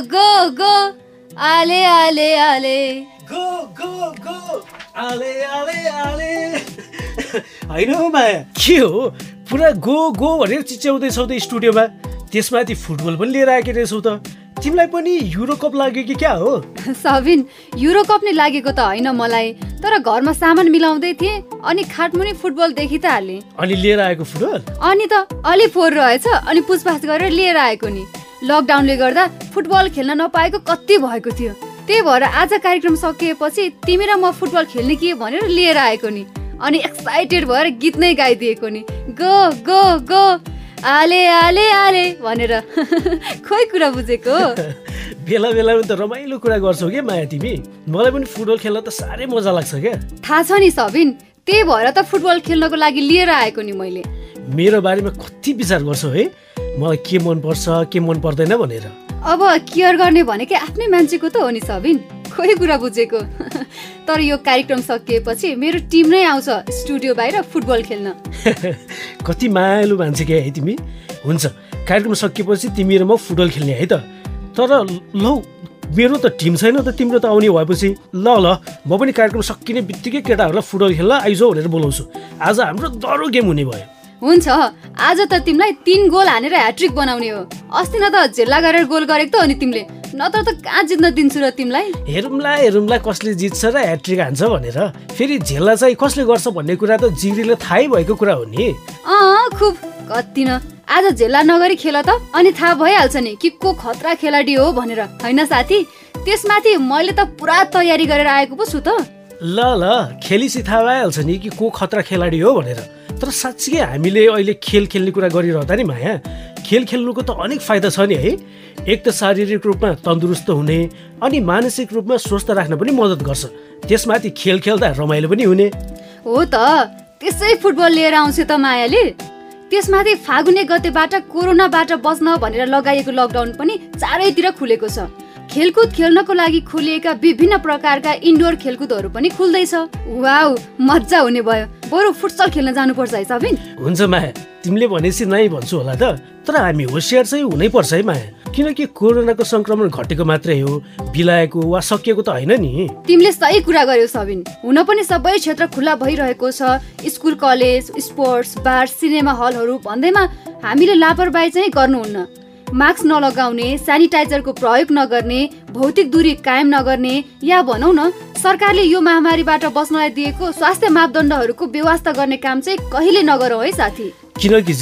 Go go आले आले आले। गो गो गो आले आले आले। होइन हौ माया के हो? पुरा गो गो भनेर चिच्याउँदैछौ त स्टुडियोमा। त्यसमाथि फुटबल पनि लिएर आएकी रहेछौ त। तिमीलाई पनि युरो कप लाग्यो कि क्या हो? सबिन युरो कप नै लागेको त होइन मलाई। तर घरमा सामान मिलाउँदै थिएँ अनि खाटमुनि फुटबल देखि त हालेँ। अनि लिएर आएको फुटबल? अनि त अलि फोहोर रहेछ अनि पुछपाछ गरेर लिएर आएको नि। लकडाउनले गर्दा फुटबल खेल्न नपाएको कति भएको थियो। त्यही भएर आज कार्यक्रम सकिएपछि तिमी र म फुटबल खेल्ने कि भनेर लिएर आएको नि। अनि एक्साइटेड भएर गीत नै गाइदिएको नि। Go go go. आले आले आले भनेर खोइ कुरा बुझेको बेला बेलामा त रमाइलो कुरा गर्छौ क्या माया तिमी? मलाई पनि फुटबल खेल्न त साह्रै मजा लाग्छ क्या थाहा छ नि सबिन त्यही भएर त फुटबल खेल्नको लागि लिएर आएको नि मैले। मेरो बारेमा कति विचार गर्छौ है? मलाई के मनपर्छ के मन पर्दैन भनेर। अब केयर गर्ने भनेकै आफ्नै मान्छेको त हो नि सबिन? खोइ कुरा बुझेको? तर यो कार्यक्रम सकिएपछि मेरो टिम नै आउँछ स्टुडियो बाहिर फुटबल खेल्न। कति मायालु मान्छे क्या है तिमी? हुन्छ कार्यक्रम सकिएपछि तिमी र म फुटबल खेल्ने है त। तर लौ मेरो त टिम छैन त तिम्रो त आउने भएपछि। ल ल म पनि कार्यक्रम सकिने बित्तिकै केटाहरूलाई फुटबल खेल्न आइज भनेर बोलाउँछु। आज हाम्रो दह्रो गेम हुने भयो। हुन्छ। आज त तिमीलाई तिन गोल हानेर ह्याट्रिक बनाउने हो। अस्ति न त झेल्ला गरेर गोल गरेको त हो नि तिमीले। नत्र त कहाँ जित्न दिन्छु र तिमीलाई? हेरौँला हेरौँला कसले जित्छ र ह्याट्रिक हान्छ भनेर। फेरि झेल्ला चाहिँ कसले गर्छ भन्ने कुरा त जिग्रीले थाहै भएको कुरा हो नि। अँ खुब। कति न। आज झेल्ला नगरी खेल त? अनि थाहा भइहाल्छ नि कि को खतरा खेलाडी हो भनेर। होइन साथी? त्यसमाथि मैले त पुरा तयारी गरेर आएको पो छु त। ल ल। खेलिसी थाहा भइहाल्छ नि कि को खतरा खेलाडी हो भनेर। तर साँच्चीकै हामीले अहिले खेल खेल्ने कुरा गरिरहँदा नि माया खेल खेल्नुको त अनेक फाइदा छ नि है। एक त शारीरिक रूपमा तन्दुरुस्त हुने अनि मानसिक रूपमा स्वस्थ राख्न पनि मद्दत गर्छ। त्यसमाथि खेल खेल्दा रमाइलो पनि हुने। हो त त्यसै फुटबल लिएर आउँछु त मायाले। त्यसमाथि फागुने गतेबाट कोरोनाबाट बच्न भनेर लगाइएको लकडाउन पनि चारैतिर खुलेको छ। खेलकुद खेल्नको लागि खोलिएका विभिन्न प्रकारका इन्डोर खेलकुदहरू पनि खुल्दैछ। वाउ मजा हुने भयो। बरु फुटसल खेल्न जानुपर्छ है सबिन? हुन्छ माया। तिमीले भनेपछि नै भन्छु होला त। तर हामी होसियार चाहिँ हुनैपर्छ है माया। किनकि कोरोनाको संक्रमण घटेको मात्रै हो। बिलाएको वा सकिएको त होइन नि। तिमीले सही कुरा गर्यौ सबिन। हुन पनि सबै क्षेत्र खुल्ला भइरहेको छ। School college sports bar cinema हलहरू भन्दैमा हामीले लापरवाही चाहिँ गर्नुहुन्न। मास्क नलगाउने सेनिटाइजरको प्रयोग नगर्ने भौतिक दूरी कायम नगर्ने या भनौँ न सरकारले यो महामारीबाट बस्नलाई दिएको स्वास्थ्य मापदण्डहरूको व्यवस्था गर्ने काम चाहिँ कहिले नगरौँ है साथी? किनकि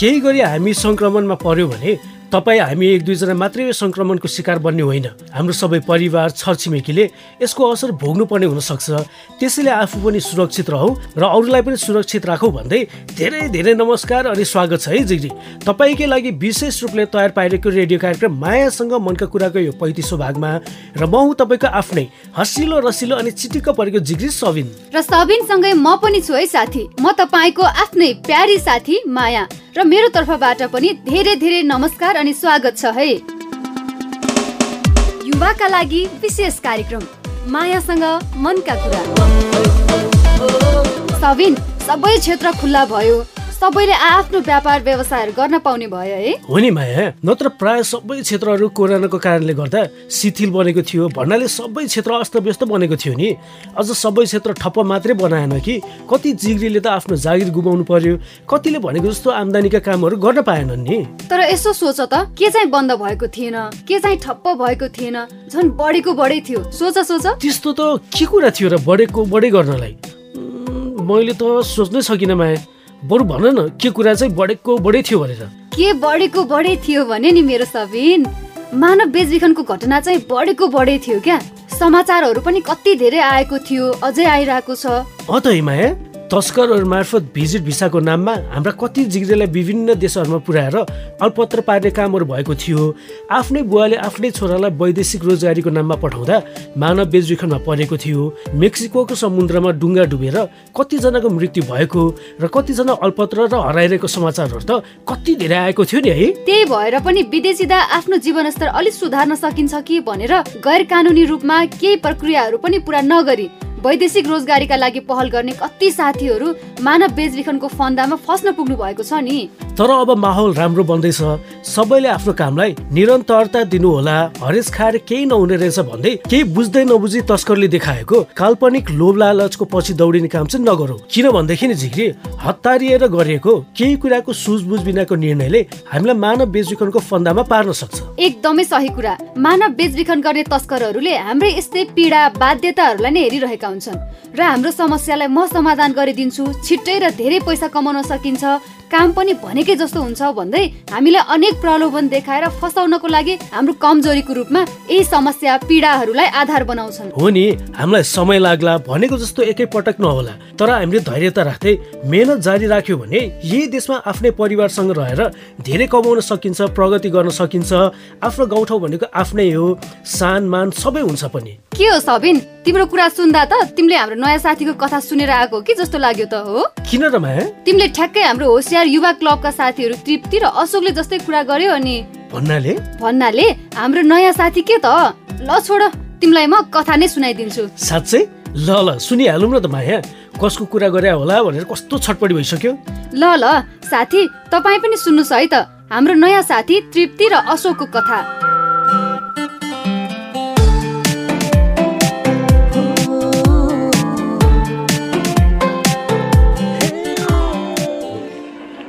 केही गरी हामी संक्रमणमा पर्यो भने तपाईँ हामी एक दुईजना मात्रै यो संक्रमणको शिकार बन्ने होइन। हाम्रो सबै परिवार छरछिमेकीले यसको असर भोग्नु पर्ने हुनसक्छ। त्यसैले आफू पनि सुरक्षित रहौ र अरूलाई पनि सुरक्षित राखौ भन्दै धेरै धेरै नमस्कार अनि स्वागत छ है जिग्री। तपाईँकै लागि विशेष रूपले तयार पारेको रेडियो कार्यक्रम मायासँग मनका कुराको यो पैँतिसौँ भागमा र म हुँ तपाईँको आफ्नै हँसिलो रसिलो अनि चिटिक्क परेको जिग्री सबिन। र सबिनसँगै म पनि छु है साथी। म तपाईँको आफ्नै प्यारी साथी माया। र मेरो तर्फबाट पनि धेरै धेरै नमस्कार अनि स्वागत छ है। युवाका लागि विशेष कार्यक्रम मायासँग मनका कुरा। सबै क्षेत्र खुल्ला भयो। सबैले आफ्नो व्यापार व्यवसायहरू गर्न पाउने भयो है? हो नि माया। नत्र प्राय सबै क्षेत्रहरू कोरोनाको कारणले गर्दा शिथिल बनेको थियो भन्नाले सबै क्षेत्र अस्तव्यस्त बनेको थियो नि। अझ सबै क्षेत्र ठप्प मात्रै बनाएन कि कति जिग्रीले त आफ्नो जागिर गुमाउनु पर्यो कतिले भनेको जस्तो आम्दानीका कामहरू गर्न पाएनन् नि। तर यसो सोच त के चाहिँ बन्द भएको थिएन के चाहिँ ठप्प भएको थिएन झन् बढेको बढै थियो। सोच सोच। त्यस्तो त के कुरा थियो र बढेको बढै गर्नलाई? मैले त सोच्नै सकिनँ माया। बरु भन न के कुरा चाहिँ बढेको बढै थियो भनेर। के बढेको बढे थियो भने नि मेरो सबिन? मानव बेचबिखनको घटना चाहिँ बढेको बढे थियो क्या। समाचारहरू पनि कति धेरै आएको थियो अझै आइरहेको छ। त है माया तस्करहरू मार्फत भिजिट भिसाको नाममा हाम्रा कति जिग्रेलाई विभिन्न देशहरूमा पुर्याएर अल्पत्र पार्ने कामहरू भएको थियो। आफ्नै बुवाले आफ्नै छोरालाई वैदेशिक रोजगारीको नाममा पठाउँदा मानव बेचबिखनमा परेको थियो। मेक्सिकोको समुद्रमा डुङ्गा डुबेर कतिजनाको मृत्यु भएको र कतिजना अल्पत्र र हराइरहेको समाचारहरू त कति धेरै आएको थियो नि है? त्यही भएर पनि विदेशिदा आफ्नो जीवनस्तर अलिक सुधार्न सकिन्छ कि भनेर गैर कानुनी रूपमा केही प्रक्रियाहरू पनि पुरा नगरी वैदेशिक रोजगारीका लागि पहल गर्ने कति साथीहरू मानव बेचबिखनको फन्दामा फस्न पुग्नु भएको छ नि। तर अब माहौल राम्रो बन्दैछ। सबैले आफ्नो कामलाई निरन्तरता दिनुहोला। हरेस खाएर केही नहुने रहेछ भन्दै केही बुझ्दै नबुझी तस्करले देखाएको काल्पनिक लोभ लालचको पछि दौडिने काम चाहिँ नगरौँ। किनभनेदेखि झिक्री हतारिएर गरिएको केही कुराको सुझबुझ बिनाको निर्णयले हामीलाई मानव बेचबिखनको फन्दामा पार्न सक्छ। एकदमै सही कुरा। मानव बेचबिखन गर्ने तस्करहरूले हाम्रै यस्तै पीडा बाध्यताहरूलाई नै हेरिरहेका हुन्छन् र हाम्रो समस्यालाई म समाधान गरिदिन्छु छिट्टै र धेरै पैसा कमाउन सकिन्छ काम पनि भनेकै जस्तो हुन्छ भन्दै हामीलाई अनेक प्रलोभन देखाएर फसाउनको लागि हाम्रो कमजोरीको रूपमा यही समस्या पीडाहरूलाई आधार बनाउँछन्। हो नि हामीलाई समय लाग्ला भनेको जस्तो एकै पटक नहोला। तर हामीले धैर्यता राख्दै मेहनत जारी राख्यो भने यही देशमा आफ्नै परिवारसँग रहेर धेरै कमाउन सकिन्छ प्रगति गर्न सकिन्छ। आफ्नो गाउँठाउँ भनेको आफ्नै हो सान मान सबै हुन्छ पनि। के हो सबिन? तिम्रो कुरा सुन्दा त तिमीले हाम्रो नयाँ साथीको कथा सुनेर आएको कि जस्तो लाग्यो त हो? किन र माया? तिमीले ठ्याक्कै हाम्रो होसियार युवा क्लबका साथीहरू तृप्ति र अशोकले जस्तै कुरा गर्यो अनि भन्नाले? भन्नाले हाम्रो नयाँ साथी के त? ल छोड तिमीलाई म कथा नै सुनाइदिन्छु। साँच्चै? ल ल सुनिहालौँ न त माया। कसको कुरा गरे होला भनेर कस्तो छटपटी भइसक्यो? ल ल साथी तपाईँ पनि सुन्नुहोस् है त। हाम्रो नयाँ साथी तृप्ति र अशोकको कथा।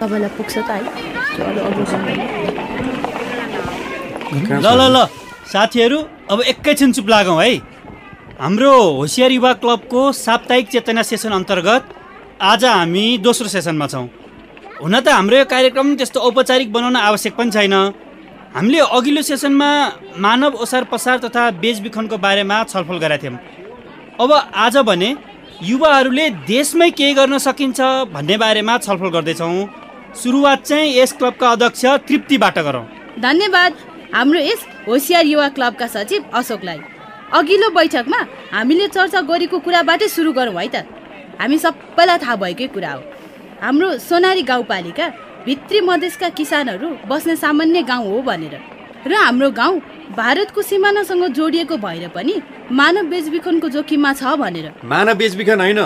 तपाईँलाई पुग्छ त है ल ल ल. साथीहरू अब एकैछिन चुप लागौँ है। हाम्रो होसियार युवा क्लबको साप्ताहिक चेतना सेसन अन्तर्गत आज हामी दोस्रो सेसनमा छौँ। हुन त हाम्रो यो कार्यक्रम त्यस्तो औपचारिक बनाउन आवश्यक पनि छैन। हामीले अघिल्लो सेसनमा मानव ओसार पसार तथा बेचबिखनको बारेमा छलफल गरेका थियौँ। अब आज भने युवाहरूले देशमै केही गर्न सकिन्छ भन्ने बारेमा छलफल गर्दैछौँ। सुरुवात चाहिँ यस क्लबका अध्यक्ष तृप्तिबाट गरौँ। धन्यवाद। हाम्रो यस होसियार युवा क्लबका सचिव अशोकलाई। अघिल्लो बैठकमा हामीले चर्चा गरेको कुराबाटै सुरु गरौँ है त। हामी सबैलाई थाहा भएकै कुरा हो। हाम्रो सोनारी गाउँपालिका भित्री मधेसका किसानहरू बस्ने सामान्य गाउँ हो भनेर र हाम्रो गाउँ भारतको सिमानासँग जोडिएको भएर पनि मानव बेचबिखनको जोखिममा छ भनेर। मानव बेचबिखन होइन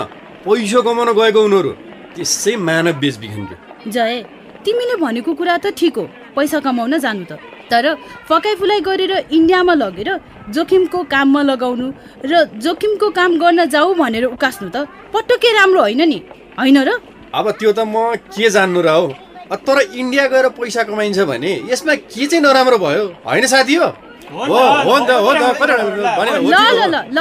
पैसो कमाउन गएको उनीहरू। त्यसै मानव बेचबिखन जय। तिमीले भनेको कुरा त ठिक हो पैसा कमाउन जानु त। तर फकाइ फुलाइ गरेर इन्डियामा लगेर जोखिमको काममा लगाउनु र जोखिमको काम गर्न जाऊ भनेर उकास्नु त पटक्कै राम्रो होइन नि होइन र? अब त्यो त म के जान्नु र हो? तर इन्डिया गएर पैसा कमाइन्छ भने यसमा के चाहिँ नराम्रो भयो? होइन साथी हो? ल ल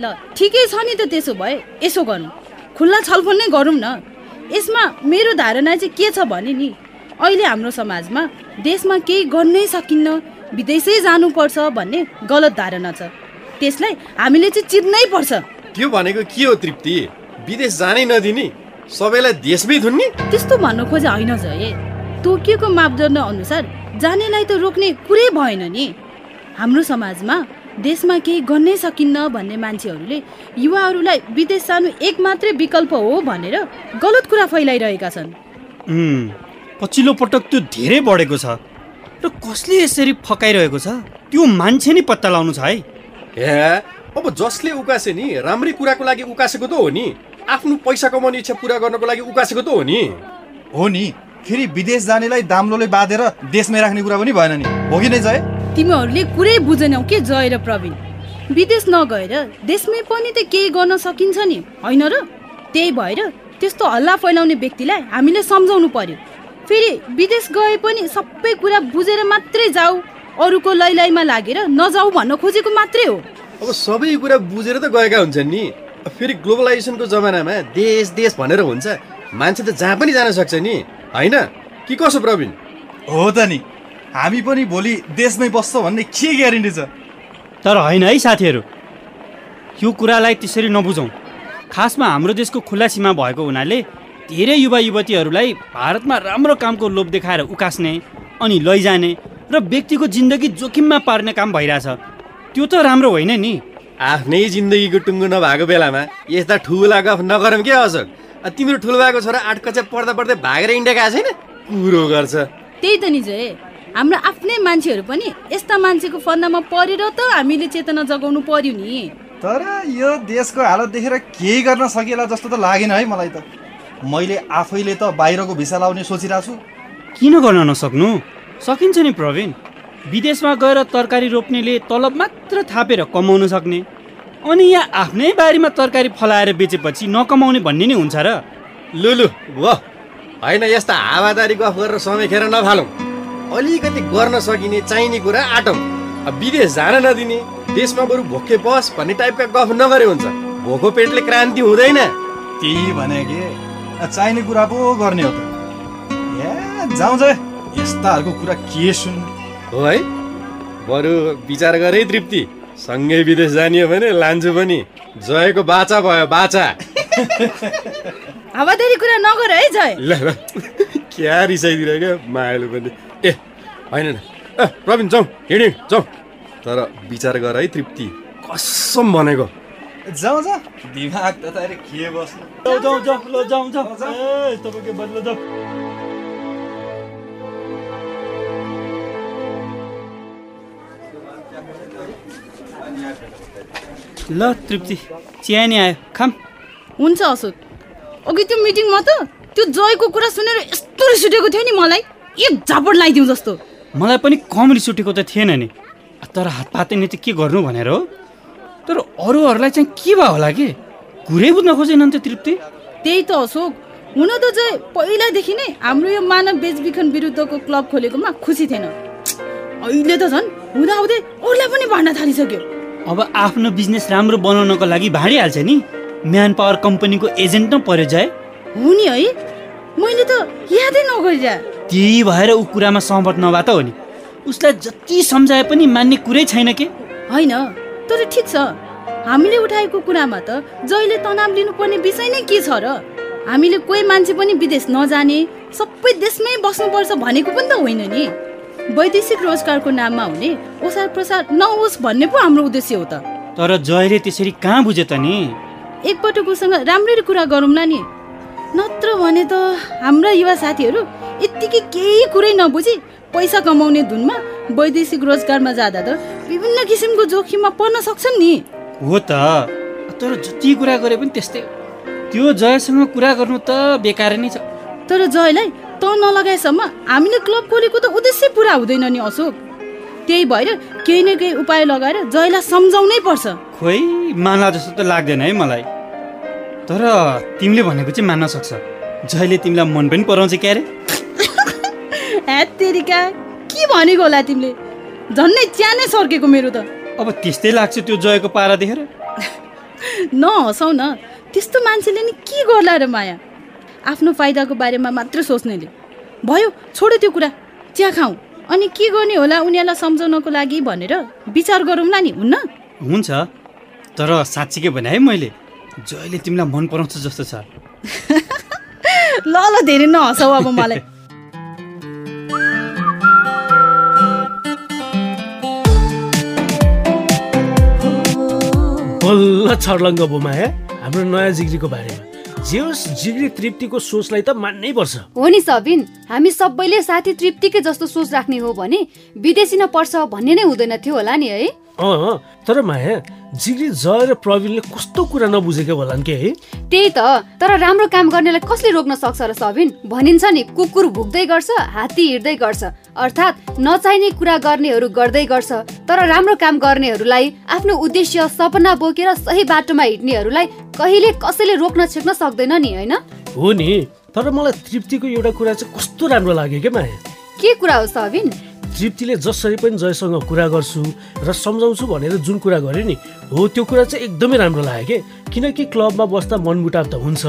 ल ठिकै छ नि त त्यसो भए यसो गरौँ। खुल्ला छलफल नै गरौँ न। यसमा मेरो धारणा चाहिँ के छ भने नि अहिले हाम्रो समाजमा देशमा केही गर्नै सकिन्न विदेशै जानुपर्छ भन्ने गलत धारणा छ। त्यसलाई हामीले चाहिँ चिर्नै पर्छ। त्यो भनेको के हो तृप्ति? विदेश जानै नदिने सबैलाई देशमै थुन्ने त्यस्तो भन्न खोजे होइन जय। तोकिएको मापदण्ड अनुसार जानेलाई त रोक्ने कुरै भएन नि। हाम्रो समाजमा देशमा केही गर्नै सकिन्न भन्ने मान्छेहरूले युवाहरूलाई विदेश जानु एक मात्रै विकल्प हो भनेर गलत कुरा फैलाइरहेका छन्। पछिल्लो पटक त्यो धेरै बढेको छ। र कसले यसरी फकाइरहेको छ? त्यो मान्छे नि पत्ता लगाउनु छ है। हे अब जसले उकासे नि राम्रै कुराको लागि उकासेको त हो नि। आफ्नो पैसा कमाउने इच्छा पुरा गर्नको लागि उकासेको त हो नि। हो नि फेरि विदेश जानेलाई दाम्लोले बाँधेर देशमै राख्ने कुरा पनि भएन नि। हो कि नै जय? तिमीहरूले कुरै बुझेनौ के जय र प्रवीण? विदेश नगएर देशमै पनि त केही गर्न सकिन्छ नि होइन र? त्यही भएर त्यस्तो हल्ला फैलाउने व्यक्तिलाई हामीले सम्झाउनु पर्यो। फेरि विदेश गए पनि सबै कुरा बुझेर मात्रै जाऊ अरूको लैलाइमा लागेर नजाऊ भन्न खोजेको मात्रै हो। अब सबै कुरा बुझेर त गएका हुन्छन् नि। फेरि ग्लोबलाइजेसनको जमानामा देश देश भनेर हुन्छ। मान्छे त जहाँ पनि जान सक्छ नि। होइन? कि कसो प्रवीण? हो त नि। हामी पनि भोलि देशमै बस्छौँ भन्ने के ग्यारेन्टी छ? तर होइन है साथीहरू यो कुरालाई त्यसरी नबुझौँ। खासमा हाम्रो देशको खुल्ला सीमा भएको हुनाले धेरै युवा युवतीहरूलाई भारतमा राम्रो कामको लोभ देखाएर उकास्ने अनि लैजाने र व्यक्तिको जिन्दगी जोखिममा पार्ने काम भइरहेछ। त्यो त राम्रो होइन नि। आफ्नै जिन्दगीको टुङ्गो नभएको बेलामा यस्ता ठुला गफ नगरौँ के अशोक तिम्रो ठुलो भएको छोरा आठ कक्षा पढ्दा पढ्दै भागेर इन्डिया गएको छैन? कुरो गर्छ। त्यही त नि जय हाम्रो आफ्नै मान्छेहरू पनि यस्ता मान्छेको फन्दामा परेर त हामीले चेतना जगाउनु पर्यो नि। तर यो देशको हालत देखेर केही गर्न सकिएला जस्तो त लागेन है मलाई त। मैले आफैले त बाहिरको भिसा लाउने सोचिरहेको छु। किन गर्न नसक्नु? सकिन्छ नि प्रवीण। विदेशमा गएर तरकारी रोप्नेले तलब मात्र थापेर कमाउन सक्ने। अनि यहाँ आफ्नै बारीमा तरकारी फलाएर बेचेपछि नकमाउने भन्ने नै हुन्छ र। लुलु व होइन यस्ता हावादारी गफ गरेर समय खेर नफालौँ। अलिकति गर्न सकिने चाहिने कुरा आटौँ अब विदेश जान नदिने देशमा बरु भोके बस भन्ने टाइपका गफ नगरे हुन्छ। भोको पेटले क्रान्ति हुँदैन। त्यही भने कि चाहिने कुरा पो गर्ने हो त। ए जाउँ जा। यस्ताहरूको कुरा के सुन्नु हो है? बरु विचार गरे तृप्ति। सँगै विदेश जाने हो भने लान्छु पनि। जयको बाचा भयो बाचा। हावादारी कुरा नगर है जय। ल ल। क्या रिसाइदिरहेको मायालु पनि। ए होइन ए प्रवीण जाउँ हिँड्यौँ जाउँ। तर विचार गर है तृप्ति। कसम भनेको। जाउँ जा दिमाग त के बस्नु जाउँ जाउँ जाउँ ल जाउँ जाउँ। ए तपाईँको बदलो जाउँ। ल तृप्ति चिया नि आयो। खाम। हुन्छ अशोक अघि त्यो मिटिङमा त त्यो जयको कुरा सुनेर यस्तो रिस उठेको थियो नि मलाई। एक झापड लगाइदिउँ जस्तो। मलाई पनि कम रिस उठेको त थिएन नि। तर हात पातेने चाहिँ के गर्नु भनेर हो? तर अरूहरूलाई चाहिँ के भयो होला कि? कुरै बुझ्न खोजेनन् त तृप्ति। त्यही त अशोक। हुन त जय पहिलादेखि नै हाम्रो यो मानव बेचबिखन विरुद्धको क्लब खोलेकोमा खुसी थिएन। अहिले त झन् हुँदा हुँदै अरूलाई पनि भाँड्न थालिसक्यो। अब आफ्नो बिजनेस राम्रो बनाउनको लागि भाँडिहाल्छ नि। म्यान पावर कम्पनीको एजेन्ट न पर्यो जाए। हो नि है। मैले त यादै नगरिरह। त्यही भएर ऊ कुरामा सहमत नभए त हो नि। उसलाई जति सम्झाए पनि मान्ने कुरै छैन के? होइन तर ठिक छ। हामीले उठाएको कुरामा त जहिले तनाव लिनुपर्ने विषय नै के छ र? हामीले कोही मान्छे पनि विदेश नजाने सबै देशमै बस्नुपर्छ भनेको पनि त होइन नि। वैदेशिक रोजगारको नाममा हुने ओसार प्रसार नहोस् भन्ने पो हाम्रो उद्देश्य हो त। तर जयले त्यसरी कहाँ बुझ्यो त नि? एकपटक उसँग राम्ररी कुरा गरौँला नि। नत्र भने त हाम्रा युवा साथीहरू यत्तिकै केही कुरै नबुझी पैसा कमाउने धुनमा वैदेशिक रोजगारमा जाँदा त विभिन्न किसिमको जोखिममा पर्न सक्छन् नि। हो त। तर जति कुरा गरे पनि त्यस्तै। त्यो जयसँग कुरा गर्नु त बेकार नै छ। तर जयलाई त नलगाएसम्म हामीले क्लब खोलेको त उद्देश्य पुरा हुँदैन नि अशोक। त्यही भएर केही न केही उपाय लगाएर जयलाई सम्झाउनै पर्छ। खोइ मान्ला जस्तो त लाग्दैन है मलाई। तर तिमीले भनेको चाहिँ मान्न सक्छ। जयले तिमीलाई मन पनि पराउँछ क्यारे? ह्यात तेरिका। के भनेको होला तिमीले? झन्नै च्यानै सर्केको मेरो त। अब त्यस्तै लाग्छ त्यो जयको पारा देखेर। नहसाउ न। त्यस्तो मान्छेले नि के गर्ला र माया? आफ्नो फाइदाको बारेमा मात्र सोच्नेले। भयो छोडो त्यो कुरा। चिया खाउँ अनि के गर्ने होला उनीहरूलाई सम्झाउनको लागि भनेर विचार गरौँला नि हुन्न? हुन्छ। तर साँच्चीकै भने है मैले जयले तिमीलाई मन पराउँछ जस्तो छ। ल ल धेरै नहसाउ अब मलाई। बल्ल छर्लङ्ग बोमाया हाम्रो नयाँ जिग्रीको बारेमा। जे होस् जिग्री तृप्तिको सोचलाई त मान्नै पर्छ। हो नि सबिन हामी सबैले साथी तृप्तिकै जस्तो सोच राख्ने हो भने विदेशी नपर्छ भन्ने नै हुँदैन थियो होला नि है? अँ तर माया जिग्री जय र प्रवीणले कस्तो कुरा नबुझेको होलान् के है? त्यही त तर राम्रो काम गर्नेलाई कसले रोक्न सक्छ र सबिन? भनिन्छ नि कुकुर भुक्दै गर्छ हात्ती हिँड्दै गर्छ। अर्थात् नचाहिने कुरा गर्नेहरू गर्दै गर्छ तर राम्रो काम गर्नेहरूलाई आफ्नो उद्देश्य सपना बोकेर सही बाटोमा हिँड्नेहरूलाई कहिले कसैले रोक्न छेक्न सक्दैन नि होइन? हो नि तर मलाई तृप्तिको एउटा कुरा चाहिँ कस्तो राम्रो लाग्यो क्या माया? के कुरा हो सबिन? तृप्तिले जसरी पनि जयसँग कुरा गर्छु र सम्झाउँछु भनेर जुन कुरा गर्यो नि हो त्यो कुरा चाहिँ एकदमै राम्रो लाग्यो कि। किनकि क्लबमा बस्दा मनमुटाव त हुन्छ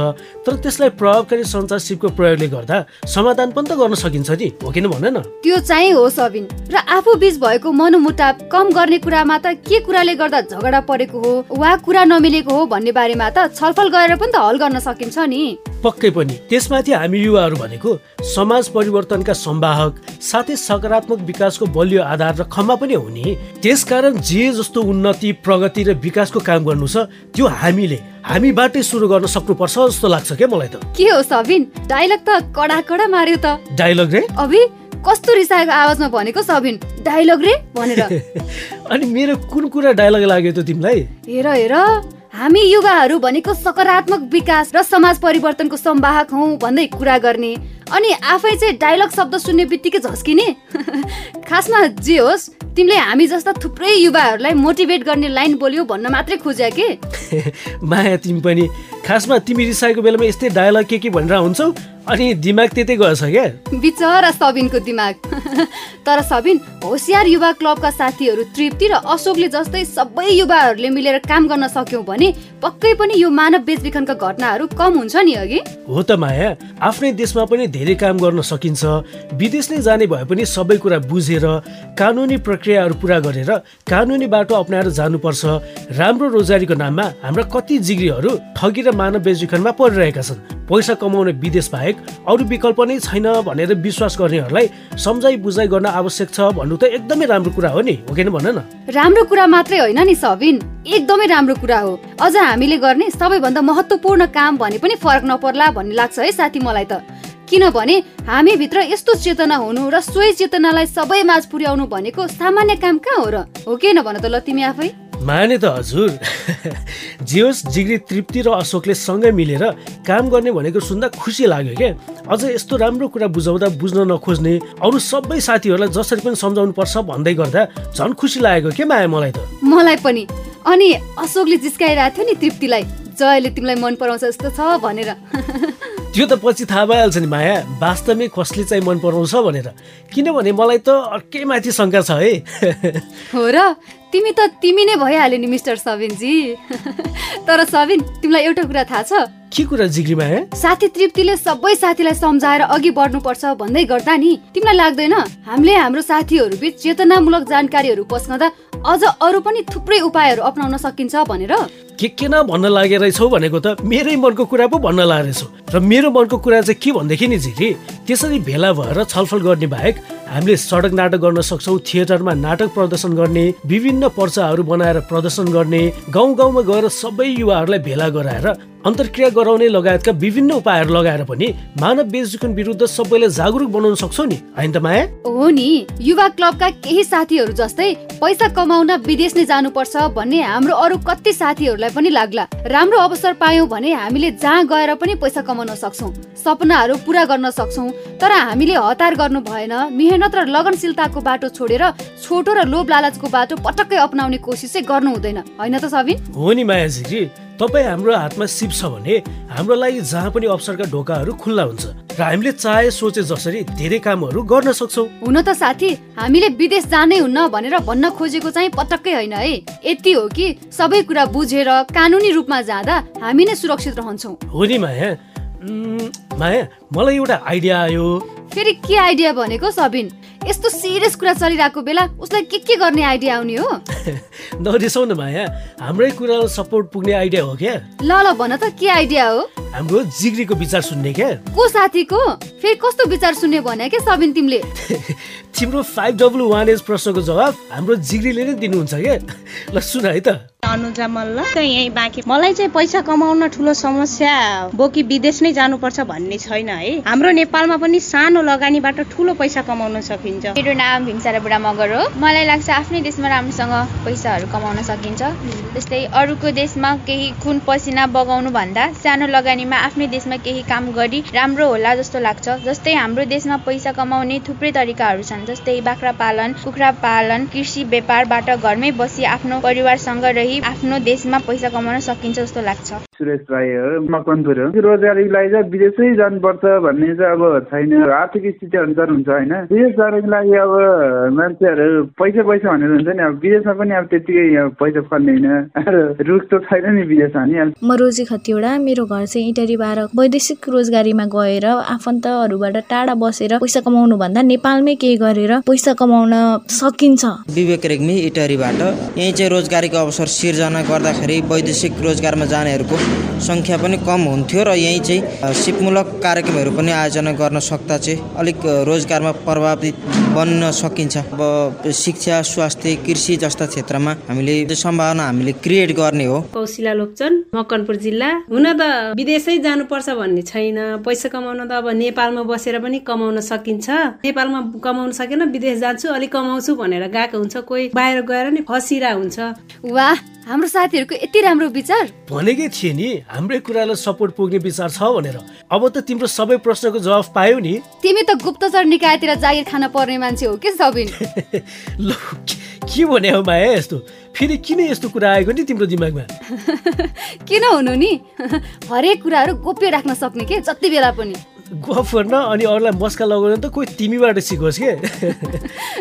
तर त्यसलाई प्रभावकारी सञ्चार सिपको प्रयोगले गर्दा समाधान पनि त गर्न सकिन्छ नि हो किन भन न? त्यो चाहिँ हो सबिन। र आफू बीच भएको मनोमुटाव कम गर्ने कुरामा त के कुराले गर्दा झगडा परेको हो वा कुरा नमिलेको हो भन्ने बारेमा त छलफल गरेर पनि त हल गर्न सकिन्छ नि। पक्कै पनि। त्यसमाथि हामी युवाहरू भनेको समाज परिवर्तनका संवाहक साथै सकारात्मक विकासको बलियो आधार र खम्बा पनि हो नि। त्यसकारण जे जस्तो उन्नति प्रगति र विकासको काम गर्नु छ त्यो हामीले हामीबाटै सुरु गर्न सक्नुपर्छ जस्तो लाग्छ क्या मलाई त। के हो सबिन? डाइलग त कडा कडा मार्यो त। डाइलग रे? अभि कस्तो रिसाएको आवाजमा भनेको सबिन? डाइलग रे? भनेर। अनि मेरो कुन कुरा डाइलग लाग्यो त तिमीलाई? हेर हेर। हामी युवाहरू भनेको सकारात्मक विकास र समाज परिवर्तनको सम्वाहक हौ भन्दै कुरा गर्ने। अनि आफै चाहिँ डायलग शब्द सुन्ने बित्तिकै झस्किने? खासमा जे होस् तिमीले हामी जस्ता थुप्रै युवाहरूलाई मोटिभेट गर्ने लाइन बोल्यो भन्न मात्रै खोज्या के? माया तिमी पनि। खासमा तिमी रिसाएको बेलामा यस्तै डायलग के के भनेर हुन्छौ? अनि दिमाग त्यतै गएछ क्या? बिचरा सबिनको दिमाग। तर सबिन होसियार युवा क्लबका साथीहरू तृप्ति र अशोकले जस्तै सबै युवाहरूले मिलेर काम गर्न सक्यौँ भने पक्कै पनि यो मानव बेचबिखनका घटनाहरू कम हुन्छ नि अघि? हो त माया। आफ्नै देशमा पनि धेरै काम गर्न सकिन्छ। विदेश नै जाने भए पनि सबै कुरा बुझेर कानुनी प्रक्रियाहरू पुरा गरेर कानुनी बाटो अप्नाएर जानुपर्छ। राम्रो रोजगारीको नाममा हाम्रा कति जिग्रीहरू ठगी र मानव बेचबिखनमा परिरहेका छन्। पैसा कमाउने विदेश बाहेक अरू विकल्प नै छैन भनेर विश्वास गर्नेहरूलाई सम्झाइ बुझाइ गर्न आवश्यक छ भन्नु त एकदमै राम्रो कुरा हो नि हो किन भन न? राम्रो कुरा मात्रै होइन नि सबिन एकदमै राम्रो कुरा हो। अझ हामीले गर्ने सबैभन्दा महत्त्वपूर्ण काम भने पनि फरक नपर्ला भन्ने लाग्छ है साथी मलाई त। किनभने हामीभित्र यस्तो चेतना हुनु र सोही चेतनालाई सबै माझ पुर्याउनु भनेको सामान्य काम कहाँ हो र? हो कि भन त ल तिमी आफै? माने त हजुर। जे होस् जिग्री तृप्ति र अशोकले सँगै मिलेर काम गर्ने भनेको सुन्दा खुसी लाग्यो क्या अझ यस्तो राम्रो कुरा बुझाउँदा बुझ्न नखोज्ने अरू सबै साथीहरूलाई जसरी पनि सम्झाउनु पर्छ भन्दै गर्दा झन् खुसी लागेको के माया मलाई त? मलाई पनि। अनि अशोकले जिस्काइरहेको थियो नि तृप्तिलाई। जयले तिमीलाई मन पराउँछ जस्तो छ भनेर। त्यो त पछि थाहा भइहाल्छ नि माया। वास्तवमै कसले चाहिँ मन पराउँछ भनेर। किनभने मलाई त अर्कै माथि शङ्का छ है। हो र तिमी त तिमी नै भइहाल्यो नि मिस्टर सबिनजी। तर सबिन तिमीलाई एउटा कुरा थाहा छ? के कुरा जिग्री माया साथी तृप्तिले सबै साथीलाई सम्झाएर अघि बढ्नुपर्छ भन्दै गर्दा नि तिमीलाई लाग्दैन। हामीले हाम्रो साथीहरू बिच चेतनामूलक जानकारीहरू पस्कँदा अझ अरू पनि थुप्रै उपायहरू अप्नाउन सकिन्छ भनेर। के के न भन्न लागेर रहेछौ भनेको त मेरै मनको कुरा पो भन्न लागेछौ र मेरो मनको कुरा चाहिँ के भनेदेखि नि झिरी त्यसरी भेला भएर छलफल गर्ने बाहेक हामीले सडक नाटक गर्न सक्छौँ थिएटरमा नाटक प्रदर्शन गर्ने विभिन्न पर्चाहरू बनाएर प्रदर्शन गर्ने गाउँ गाउँमा गएर सबै युवाहरूलाई भेला गराएर अन्तर्क्रिया गराउने लगायतका विभिन्न उपायहरू लगाएर पनि मानव बेचबिखन विरुद्ध सबैलाई जागरुक बनाउन सक्छौ नि होइन त माया? हो नि युवा क्लबका केही साथीहरू जस्तै पैसा कमाउन विदेश नै जानुपर्छ भन्ने हाम्रो अरू कति साथीहरूलाई पनि लाग्ला। राम्रो अवसर पायौँ भने हामीले जहाँ गएर पनि पैसा कमाउन सक्छौँ सपनाहरू पुरा गर्न सक्छौँ तर हामीले हतार गर्नु भएन मेहनत र लगनशीलताको बाटो छोडेर छोटो र लोभ लालचको बाटो पटक्कै अप्नाउने कोसिस चाहिँ गर्नु हुँदैन होइन त सबिन? हो नि मायाजी तपाईँ हाम्रो हातमा सिप छ भने हाम्रो लागि जहाँ पनि अवसरका ढोकाहरू खुल्ला हुन्छ र हामीले चाहे सोचे जसरी धेरै कामहरू गर्न सक्छौँ। हुन त साथी हामीले विदेश जानै हुन्न भनेर भन्न खोजेको चाहिँ पटक्कै होइन है। यति हो कि सबै कुरा बुझेर कानुनी रूपमा जाँदा हामी नै सुरक्षित रहन्छौँ। हो नि माया। माया मलाई एउटा आइडिया आयो। फेरि के आइडिया भनेको सबिन? यस्तो सिरियस कुरा चलिरहेको बेला उसलाई के के गर्ने आइडिया आउने हो? नरिसाउ न माया हाम्रै कुरालाई सपोर्ट पुग्ने आइडिया हो क्या? ल ल भन त के आइडिया हो? हाम्रो जिग्रीको विचार सुन्ने क्या? को साथीको? फेरि कस्तो विचार सुन्ने भने क्या सबिन तिमीले? तिम्रो फाइभ डब्लु वान एज प्रश्नको जवाब हाम्रो जिग्रीले नै दिनुहुन्छ क्या? ल सुन है त। अनुजा मल्ल। यही बाँकी। मलाई चाहिँ पैसा कमाउन ठुलो समस्या बोकी विदेश नै जानुपर्छ भन्ने छैन है। हाम्रो नेपालमा पनि सानो लगानीबाट ठुलो पैसा कमाउन सकिन्छ। मेरो नाम भीमसारा बुढा मगर हो मलाई लाग्छ आफ्नै देशमा राम्रोसँग पैसाहरू कमाउन सकिन्छ। जस्तै अरूको देशमा केही खुन पसिना बगाउनु भन्दा सानो लगानीमा आफ्नै देशमा केही काम गरी राम्रो होला जस्तो लाग्छ। जस्तै हाम्रो देशमा पैसा कमाउने थुप्रै तरिकाहरू छन् जस्तै बाख्रा पालन कुखुरा पालन कृषि व्यापारबाट घरमै बसी आफ्नो परिवारसँग रही आफ्नो देशमा पैसा कमाउन सकिन्छ जस्तो लाग्छ। सुरेश राई हो मकनपुर हो। रोजगारीको लागि चाहिँ विदेशै जानुपर्छ भन्ने चाहिँ अब छैन। आर्थिक स्थिति अनुसार हुन्छ होइन। विदेश जानको लागि अब मान्छेहरू पैसा पैसा भनेर हुन्छ नि। अब विदेशमा पनि अब त्यतिकै पैसा फल्दैन रुख त छैन नि विदेशमा नि म रोजी खतिवडा मेरो घर चाहिँ इटरी बाह्र। वैदेशिक रोजगारीमा गएर आफन्तहरूबाट टाढा बसेर पैसा कमाउनु भन्दा नेपालमै केही गरेर पैसा कमाउन सकिन्छ। विवेक रेग्मी इटरीबाट। यहीँ चाहिँ रोजगारीको अवसर सिर्जना गर्दाखेरि वैदेशिक रोजगारमा जानेहरूको सङ्ख्या पनि कम हुन्थ्यो र यहीँ चाहिँ सिपमूलक कार्यक्रमहरू पनि आयोजना गर्न सक्दा चाहिँ अलिक रोजगारमा प्रभावित बन्न सकिन्छ। अब शिक्षा स्वास्थ्य कृषि जस्ता क्षेत्रमा हामीले सम्भावना हामीले क्रिएट गर्ने हो। कौशिला लोकचन मकनपुर जिल्ला। हुन त विदेशै जानुपर्छ भन्ने छैन। पैसा कमाउन त अब नेपालमा बसेर पनि कमाउन सकिन्छ। नेपालमा कमाउन सकेन विदेश जान्छु अलिक कमाउँछु भनेर गएको हुन्छ। कोही बाहिर गएर नि फसिरा हुन्छ। वाह! हाम्रो साथीहरूको यति राम्रो विचार। भनेकै थिए नि हाम्रै कुरालाई सपोर्ट पुग्ने विचार छ भनेर। अब त तिम्रो सबै प्रश्नको जवाफ पायौ नि। तिमी त गुप्तचर निकायतिर जागिर खान पर्ने मान्छे हो कि सबिन? ल के भने हो माया यस्तो? फेरि किन यस्तो कुरा आएको नि तिम्रो दिमागमा? किन हुनु नि? हरेक कुराहरू गोप्य राख्न सक्ने के जति बेला पनि। गफ गर्न अनि अरूलाई मस्का लगाउन त कोही तिमीबाट सिकोस् के?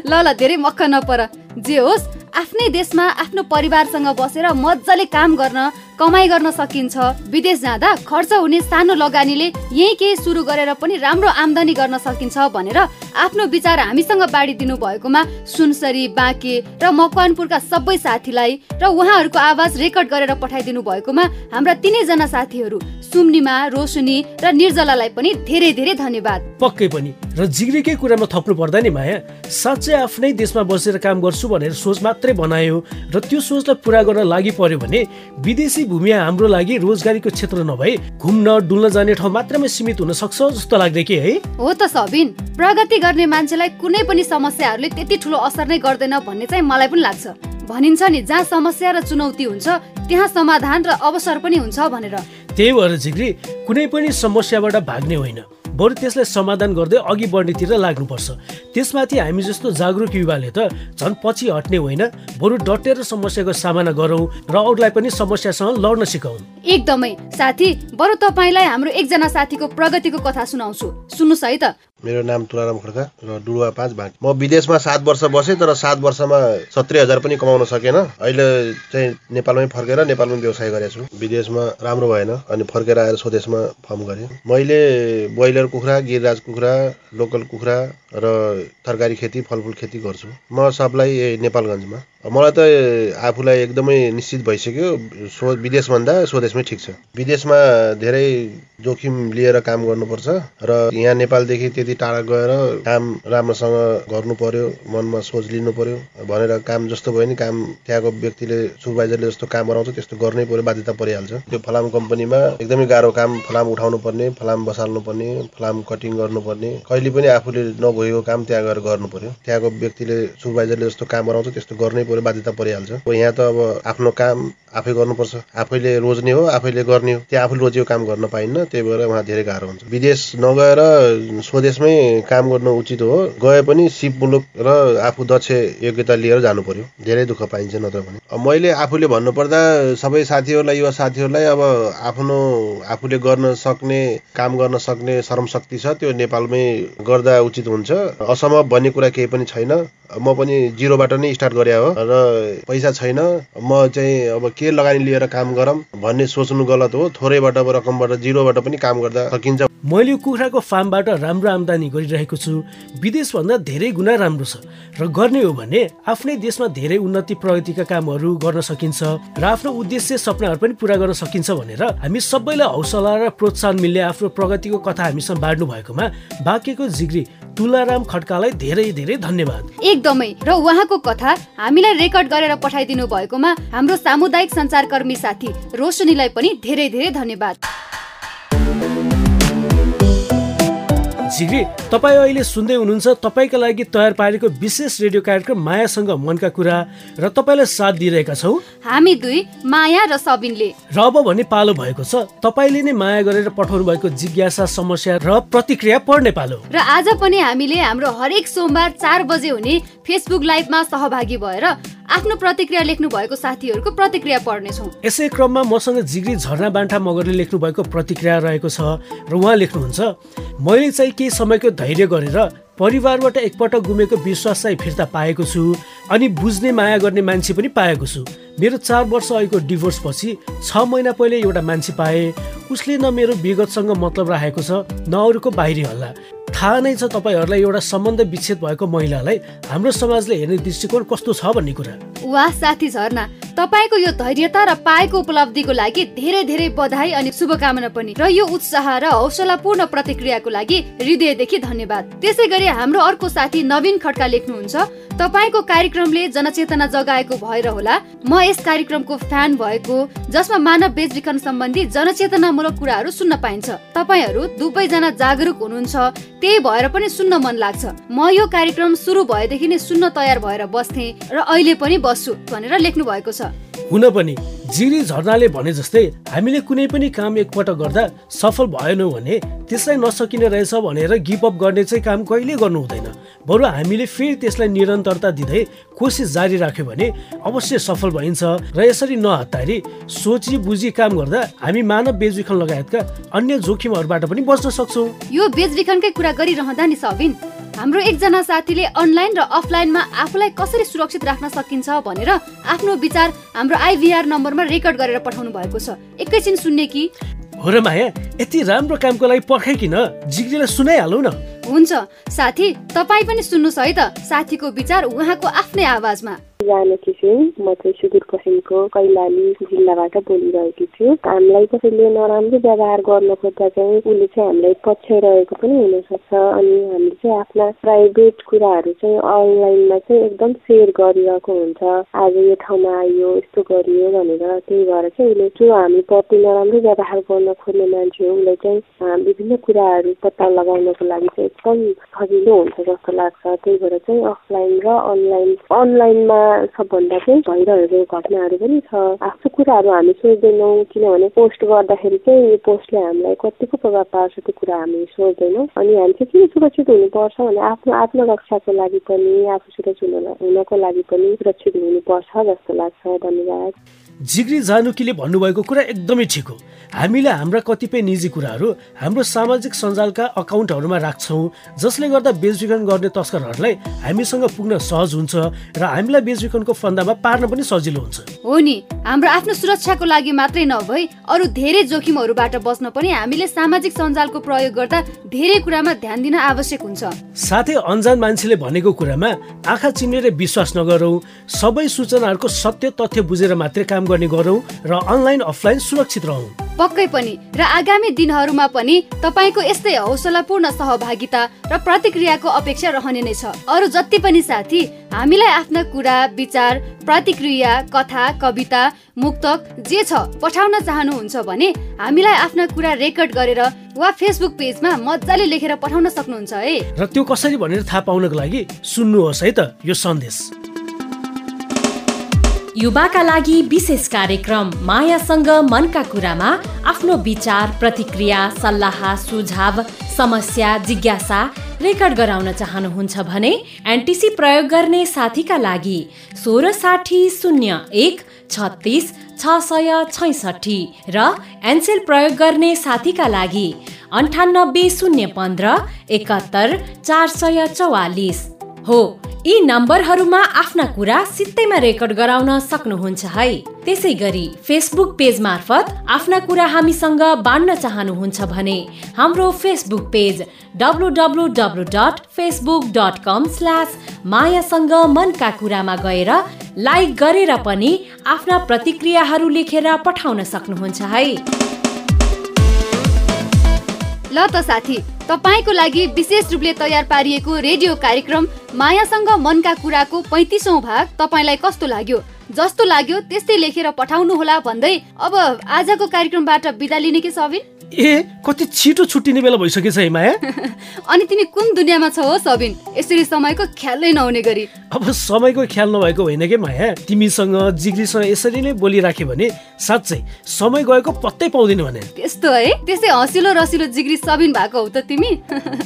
ल ल धेरै मक्क नपर। जे होस् आफ्नै देशमा आफ्नो परिवारसँग बसेर मजाले काम गर्न कमाइ गर्न सकिन्छ। विदेश जाँदा खर्च हुने सानो लगानीले यही केही सुरु गरेर पनि राम्रो आम्दानी गर्न सकिन्छ भनेर आफ्नो विचार हामीसँग बाँडिदिनु भएकोमा सुनसरी बाँके र मकवानपुरका सबै साथीलाई र उहाँहरूको आवाज रेकर्ड गरेर पठाइदिनु भएकोमा हाम्रा तिनैजना साथीहरू सुम्निमा रोशनी र निर्जलालाई पनि धेरै धेरै धन्यवाद। पक्कै पनि। र जिग्रीकै कुरामा थप्नु पर्दा नि माया साँच्चै आफ्नै देशमा बसेर काम गर्छु भनेर सोच मात्रै बनायो र त्यो सोचलाई पुरा गर्न लागि पर्यो भने विदेशी भूमि हाम्रो लागि रोजगारीको क्षेत्र नभए घुम्न डुल्न जाने ठाउँ मात्रैमा सीमित हुन सक्छ जस्तो लाग्दै के है? हो त सबिन प्रगति गर्ने मान्छेलाई कुनै पनि समस्याहरूले त्यति ठुलो असर नै गर्दैन भन्ने चाहिँ मलाई पनि लाग्छ। भनिन्छ नि जहाँ समस्या र चुनौती हुन्छ त्यहाँ समाधान र अवसर पनि हुन्छ भनेर। त्यही भएर झिग्री कुनै पनि समस्याबाट भाग्ने होइन। बरु त्यसलाई समाधान गर्दै अघि बढ्नेतिर लाग्नुपर्छ। त्यसमाथि हामी जस्तो जागरुक युवाले त झन् पछि हट्ने होइन। बरु डटेर समस्याको सामना गरौँ र अरूलाई पनि समस्यासँग लड्न सिकाउँ एकदमै। साथी बरु तपाईँलाई हाम्रो एकजना साथीको प्रगतिको कथा सुनाउँछु। सुन्नुहोस् है त। मेरो नाम तुलाराम खड्का र डुडुवा पाँच भाट म विदेशमा सात वर्ष बसेँ तर सात वर्षमा सत्तरी हजार पनि कमाउन सकेन। अहिले चाहिँ नेपालमै फर्केर नेपालमै व्यवसाय गरेको छु। विदेशमा राम्रो भएन अनि फर्केर आएर स्वदेशमा फर्म गरेँ। मैले ब्रोइलर कुखुरा गिरराज कुखुरा लोकल कुखुरा र तरकारी खेती फलफुल खेती गर्छु। म सबलाई नेपालगञ्जमा। मलाई त आफूलाई एकदमै निश्चित भइसक्यो। स्व विदेशभन्दा स्वदेशमै ठिक छ। विदेशमा धेरै जोखिम लिएर काम गर्नुपर्छ र यहाँ नेपालदेखि त्यति टाढा गएर काम राम्रोसँग गर्नु पर्यो मनमा सोच लिनु पर्यो भनेर काम जस्तो भयो नि काम त्यहाँको व्यक्तिले सुपरभाइजरले जस्तो काम गराउँछ त्यस्तो गर्नै पर्यो बाध्यता परिहाल्छ। त्यो फलाम कम्पनीमा एकदमै गाह्रो काम फलाम उठाउनु पर्ने फलाम बसाल्नु पर्ने फलाम कटिङ गर्नुपर्ने। कहिले पनि आफूले नभएको काम त्यहाँ गएर गर्नु पर्यो त्यहाँको व्यक्तिले सुपरभाइजरले जस्तो काम गराउँछ त्यस्तो गर्नै पर्यो। बाध्यता परिहाल्छ। यहाँ त अब आफ्नो काम आफै गर्नुपर्छ। आफैले रोज्ने हो आफैले गर्ने हो। त्यहाँ आफूले रोजेको काम गर्न पाइन्न त्यही भएर उहाँ धेरै गाह्रो हुन्छ। विदेश नगएर स्वदेशमै काम गर्न उचित हो। गए पनि सिप मुलुक र आफू दक्ष योग्यता लिएर जानु पर्यो धेरै दुःख पाइन्छ नत्र भने। मैले आफूले भन्नुपर्दा सबै साथीहरूलाई युवा साथीहरूलाई अब आफ्नो आफूले गर्न सक्ने काम गर्न सक्ने श्रम शक्ति छ त्यो नेपालमै गर्दा उचित हुन्छ। असम्भव भन्ने कुरा केही पनि छैन। म पनि जिरोबाट नै स्टार्ट गरे हो। र पैसा छैन। म चाहिँ अब के लगानी लिएर काम गरौँ भन्ने सोच्नु गलत हो। थोरैबाट रकमबाट जिरोबाट पनि काम गर्दा सकिन्छ। मैले कुखुराको फार्मबाट राम्रो आम्दानी गरिरहेको छु। विदेशभन्दा धेरै गुणा राम्रो छ र गर्ने हो भने आफ्नै देशमा धेरै उन्नति प्रगतिका कामहरू गर्न सकिन्छ र आफ्नो उद्देश्य सपनाहरू पनि पुरा गर्न सकिन्छ भनेर हामी सबैलाई हौसला र प्रोत्साहन मिल्ने आफ्नो प्रगतिको कथा हामीसँग बाँड्नु भएकोमा बाँकेको जिग्री तुलाराम खड्कालाई धेरै धेरै धन्यवाद। एकदमै। र उहाँको कथा हामीलाई रेकर्ड गरेर पठाइदिनु भएकोमा हाम्रो सामुदायिक सञ्चारकर्मी साथी रोशनीलाई पनि धेरै धेरै धन्यवाद। झिग्री तपाईँ अहिले सुन्दै हुनुहुन्छ तपाईँका लागि तयार पारेको विशेष रेडियो कार्यक्रम मायासँग मनका कुरा र तपाईँलाई साथ दिइरहेका छौँ। हामी दुई माया र सबिनले। र अब भने पालो भएको छ। तपाईँले नै माया गरेर पठाउनु भएको जिज्ञासा समस्या र प्रतिक्रिया पढ्ने पालो। र आज पनि हामीले हाम्रो हरेक सोमबार चार बजे हुने फेसबुक लाइभमा सहभागी भएर आफ्नो प्रतिक्रिया लेख्नु भएको साथीहरूको प्रतिक्रिया पढ्नेछौँ। यसै क्रममा मसँग जिग्री झरना बान्ठा मगरले लेख्नु भएको प्रतिक्रिया रहेको छ र उहाँ लेख्नुहुन्छ मैले चाहिँ केही समयको धैर्य गरेर परिवारबाट एकपटक गुमेको विश्वास चाहिँ फिर्ता पाएको छु अनि बुझ्ने माया गर्ने मान्छे पनि पाएको छु। मेरो चार वर्ष अघिको डिभोर्स पछि छ महिना पहिले एउटा मान्छे पाएँ। उसले न मेरो विगतसँग मतलब राखेको छ न अरूको बाहिरी हल्ला। थाहा नै छ तपाईँहरूलाई एउटा सम्बन्ध विच्छेद भएको महिलालाई हाम्रो समाजले हेर्ने दृष्टिकोण कस्तो छ भन्ने कुरा। वाह साथी झरना तपाईँको यो धैर्यता र पाएको उपलब्धिको लागि धेरै धेरै बधाई अनि शुभकामना पनि र यो उत्साह र हौसलापूर्ण प्रतिक्रियाको लागि हृदयदेखि धन्यवाद। त्यसै गरी हाम्रो अर्को साथी नवीन खड्का लेख्नुहुन्छ। तपाईँको कार्यक्रमले जनचेतना जगाएको भएर होला। म यस कार्यक्रमको फ्यान भएको जसमा मानव बेचबिखन सम्बन्धी जनचेतनामूलक कुराहरू सुन्न पाइन्छ। तपाईँहरू दुवैजना जागरुक हुनुहुन्छ। त्यही भएर पनि सुन्न मन लाग्छ। म यो कार्यक्रम सुरु भएदेखि नै सुन्न तयार भएर बस्थे र अहिले पनि बस्छु भनेर लेख्नु भएको छ। हुन पनि जिरी झरनाले भने जस्तै हामीले कुनै पनि काम एकपटक गर्दा सफल भएनौँ भने त्यसलाई नसकिने रहेछ भनेर गिभ अप गर्ने चाहिँ काम कहिले गर्नु हुँदैन। बरु हामीले फेरि त्यसलाई निरन्तरता दिँदै कोसिस जारी राख्यो भने अवश्य सफल भइन्छ र यसरी नहतारी सोची बुझी काम गर्दा हामी मानव बेचबिखन लगायतका अन्य जोखिमहरूबाट पनि बच्न सक्छौँ। यो बेचबिखनकै कुरा गरिरहँदा नि सबिन। हाम्रो एकजना साथीले अनलाइन र अफलाइनमा आफूलाई कसरी सुरक्षित राख्न सकिन्छ भनेर आफ्नो विचार हाम्रो आइभीआर नम्बरमा रेकर्ड गरेर पठाउनु भएको छ। एकैछिन सुन्ने कि? हो र माया यति राम्रो कामको लागि पर्खाइकिन जिग्रीलाई सुनाइहालौ न। हुन्छ। साथी तपाईँ पनि सुन्नुहोस् है त साथीको विचार उहाँको आफ्नै आवाजमा। जानकी सिंह म चाहिँ सुदूरपश्चिमको कैलाली जिल्लाबाट बोलिरहेकी छु। हामीलाई कसैले नराम्रो व्यवहार गर्न खोज्दा चाहिँ उसले चाहिँ हामीलाई पछ्याइरहेको पनि हुनसक्छ अनि हामीले चाहिँ आफ्ना प्राइभेट कुराहरू चाहिँ अनलाइनमा चाहिँ एकदम सेयर गरिरहेको हुन्छ। आज यो ठाउँमा आइयो यस्तो गरियो भनेर त्यही भएर चाहिँ उसले जो हामी प्रति नराम्रो व्यवहार गर्न खोज्ने मान्छे हो उसलाई चाहिँ विभिन्न कुराहरू पत्ता लगाउनको लागि चाहिँ एकदम सजिलो हुन्छ जस्तो लाग्छ। त्यही भएर चाहिँ अफलाइन र अनलाइन अनलाइनमा सबभन्दा चाहिँ भइरहेको घटनाहरू पनि छ। आफ्नो कुराहरू हामी सोच्दैनौँ किनभने पोस्ट गर्दाखेरि चाहिँ यो पोस्टले हामीलाई कतिको प्रभाव पार्छ त्यो कुरा हामी सोच्दैनौँ। अनि हामी चाहिँ किन सुरक्षित हुनुपर्छ भने आफ्नो आत्मरक्षाको लागि पनि आफू सुरक्षित हुनको लागि पनि सुरक्षित हुनुपर्छ जस्तो लाग्छ। धन्यवाद। जिग्री जानुकीले भन्नुभएको कुरा एकदमै ठिक हो। हामीले हाम्रा कतिपय निजी कुराहरू हाम्रो सामाजिक सञ्जालका अकाउन्टहरूमा राख्छौँ जसले गर्दा बेचबिखन गर्ने तस्करहरूलाई हामीसँग पुग्न सहज हुन्छ र हामीलाई बेचबिखनको फन्दामा पार्न पनि सजिलो हुन्छ। हो नि हाम्रो आफ्नो सुरक्षाको लागि मात्रै नभई अरू धेरै जोखिमहरूबाट बच्न पनि हामीले सामाजिक सञ्जालको प्रयोग गर्दा धेरै कुरामा ध्यान दिन आवश्यक हुन्छ। साथै अन्जान मान्छेले भनेको कुरामा आँखा चिनेर विश्वास नगरौँ सबै सूचनाहरूको सत्य तथ्य बुझेर मात्रै काम गर्ने गरौँ र अनलाइन अफलाइन सुरक्षित रहौँ। पक्कै पनि र आगामी दिनहरूमा पनि तपाईँको यस्तै हौसलापूर्ण सहभागिता र प्रतिक्रियाको अपेक्षा रहने नै छ। अरू जति पनि साथी हामीलाई आफ्ना कुरा विचार प्रतिक्रिया कथा कविता मुक्तक जे छ पठाउन चाहनुहुन्छ भने हामीलाई आफ्ना कुरा रेकर्ड गरेर वा फेसबुक पेजमा मजाले लेखेर पठाउन सक्नुहुन्छ है। र त्यो कसरी भनेर थाहा पाउनको लागि सुन्नुहोस् है त यो सन्देश। युवाका लागि विशेष कार्यक्रम मायासँग मनका कुरामा आफ्नो विचार प्रतिक्रिया सल्लाह सुझाव समस्या जिज्ञासा रेकर्ड गराउन चाहनुहुन्छ भने एनटिसी प्रयोग गर्ने साथीका लागि सोह्र साठी शून्य एक छत्तिस छ सय छैसठी र एनसेल प्रयोग गर्ने साथीका लागि अन्ठानब्बे शून्य पन्ध्र एकात्तर चार सय चौवालिस। हो यी नम्बरहरूमा आफ्ना कुरा सित्तैमा रेकर्ड गराउन सक्नुहुन्छ है। त्यसै गरी फेसबुक पेज मार्फत आफ्ना कुरा हामीसँग बाँड्न चाहनुहुन्छ भने हाम्रो Facebook page W W W dot Facebook dot com slash मायासँग मनका कुरामा गएर लाइक गरेर पनि आफ्ना प्रतिक्रियाहरू लेखेर पठाउन सक्नुहुन्छ है। ल त साथी तपाईँको लागि विशेष रूपले तयार पारिएको रेडियो कार्यक्रम मायासँग मनका कुराको पैँतिसौँ भाग तपाईँलाई कस्तो लाग्यो? जस्तो लाग्यो त्यस्तै लेखेर पठाउनु होला भन्दै अब आजको कार्यक्रमबाट बिदा लिने के सबिन? ए कति छिटो छुट्टिने बेला भइसकेछ है माया। अनि तिमी कुन दुनियाँमा छौ हो सबिन? यसरी समयको ख्यालै नहुने गरी। अब समयको ख्याल नभएको होइन कि माया? तिमीसँग जिग्रीसँग यसरी नै बोलिराख्यो भने साँच्चै समय गएको पत्तै पाउँदैन भने। त्यस्तो है? त्यसै हँसिलो रसिलो जिग्री सबिन भएको हौ त तिमी?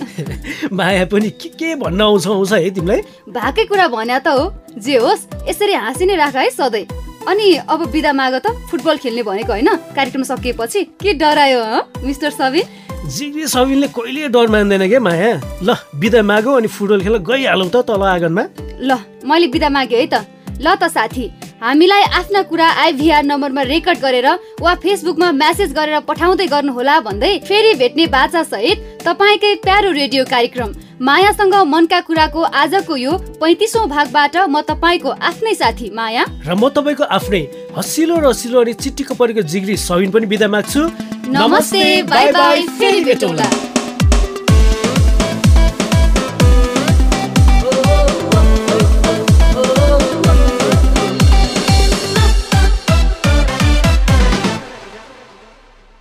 माया पनि के के भन्न आउँछ आउँछ है तिमीलाई? भएकै कुरा भन्या त हो। जे होस् यसरी हाँसी नै राख है सधैँ। अनि अब बिदा माग त फुटबल खेल्ने भनेको होइन? कार्यक्रम सकिएपछि के डरायो मिस्टर सबिन? जिग्री सबिनले कहिले डर मान्दैन क्या माया? ल बिदा मागौ अनि फुटबल खेल गइहालौँ त तल आँगनमा। ल मैले बिदा मागेँ है त। ल त साथी। हामीलाई आफ्ना कुरा आइभीआर नम्बरमा रेकर्ड गरेर वा फेसबुकमा म्यासेज गरेर पठाउँदै गर्नुहोला भन्दै फेरि भेट्ने बाचा सहित तपाईँकै प्यारो रेडियो कार्यक्रम मायासँग मनका कुराको आजको यो पैतिसौँ भागबाट म तपाईँको आफ्नै साथी माया। र म तपाईँको आफ्नै हसिलो रसिलो अनि चिट्टीको परेको जिग्री सबिन पनि बिदा माग्छु। नमस्ते बाई बाई फेरि भेटौँला।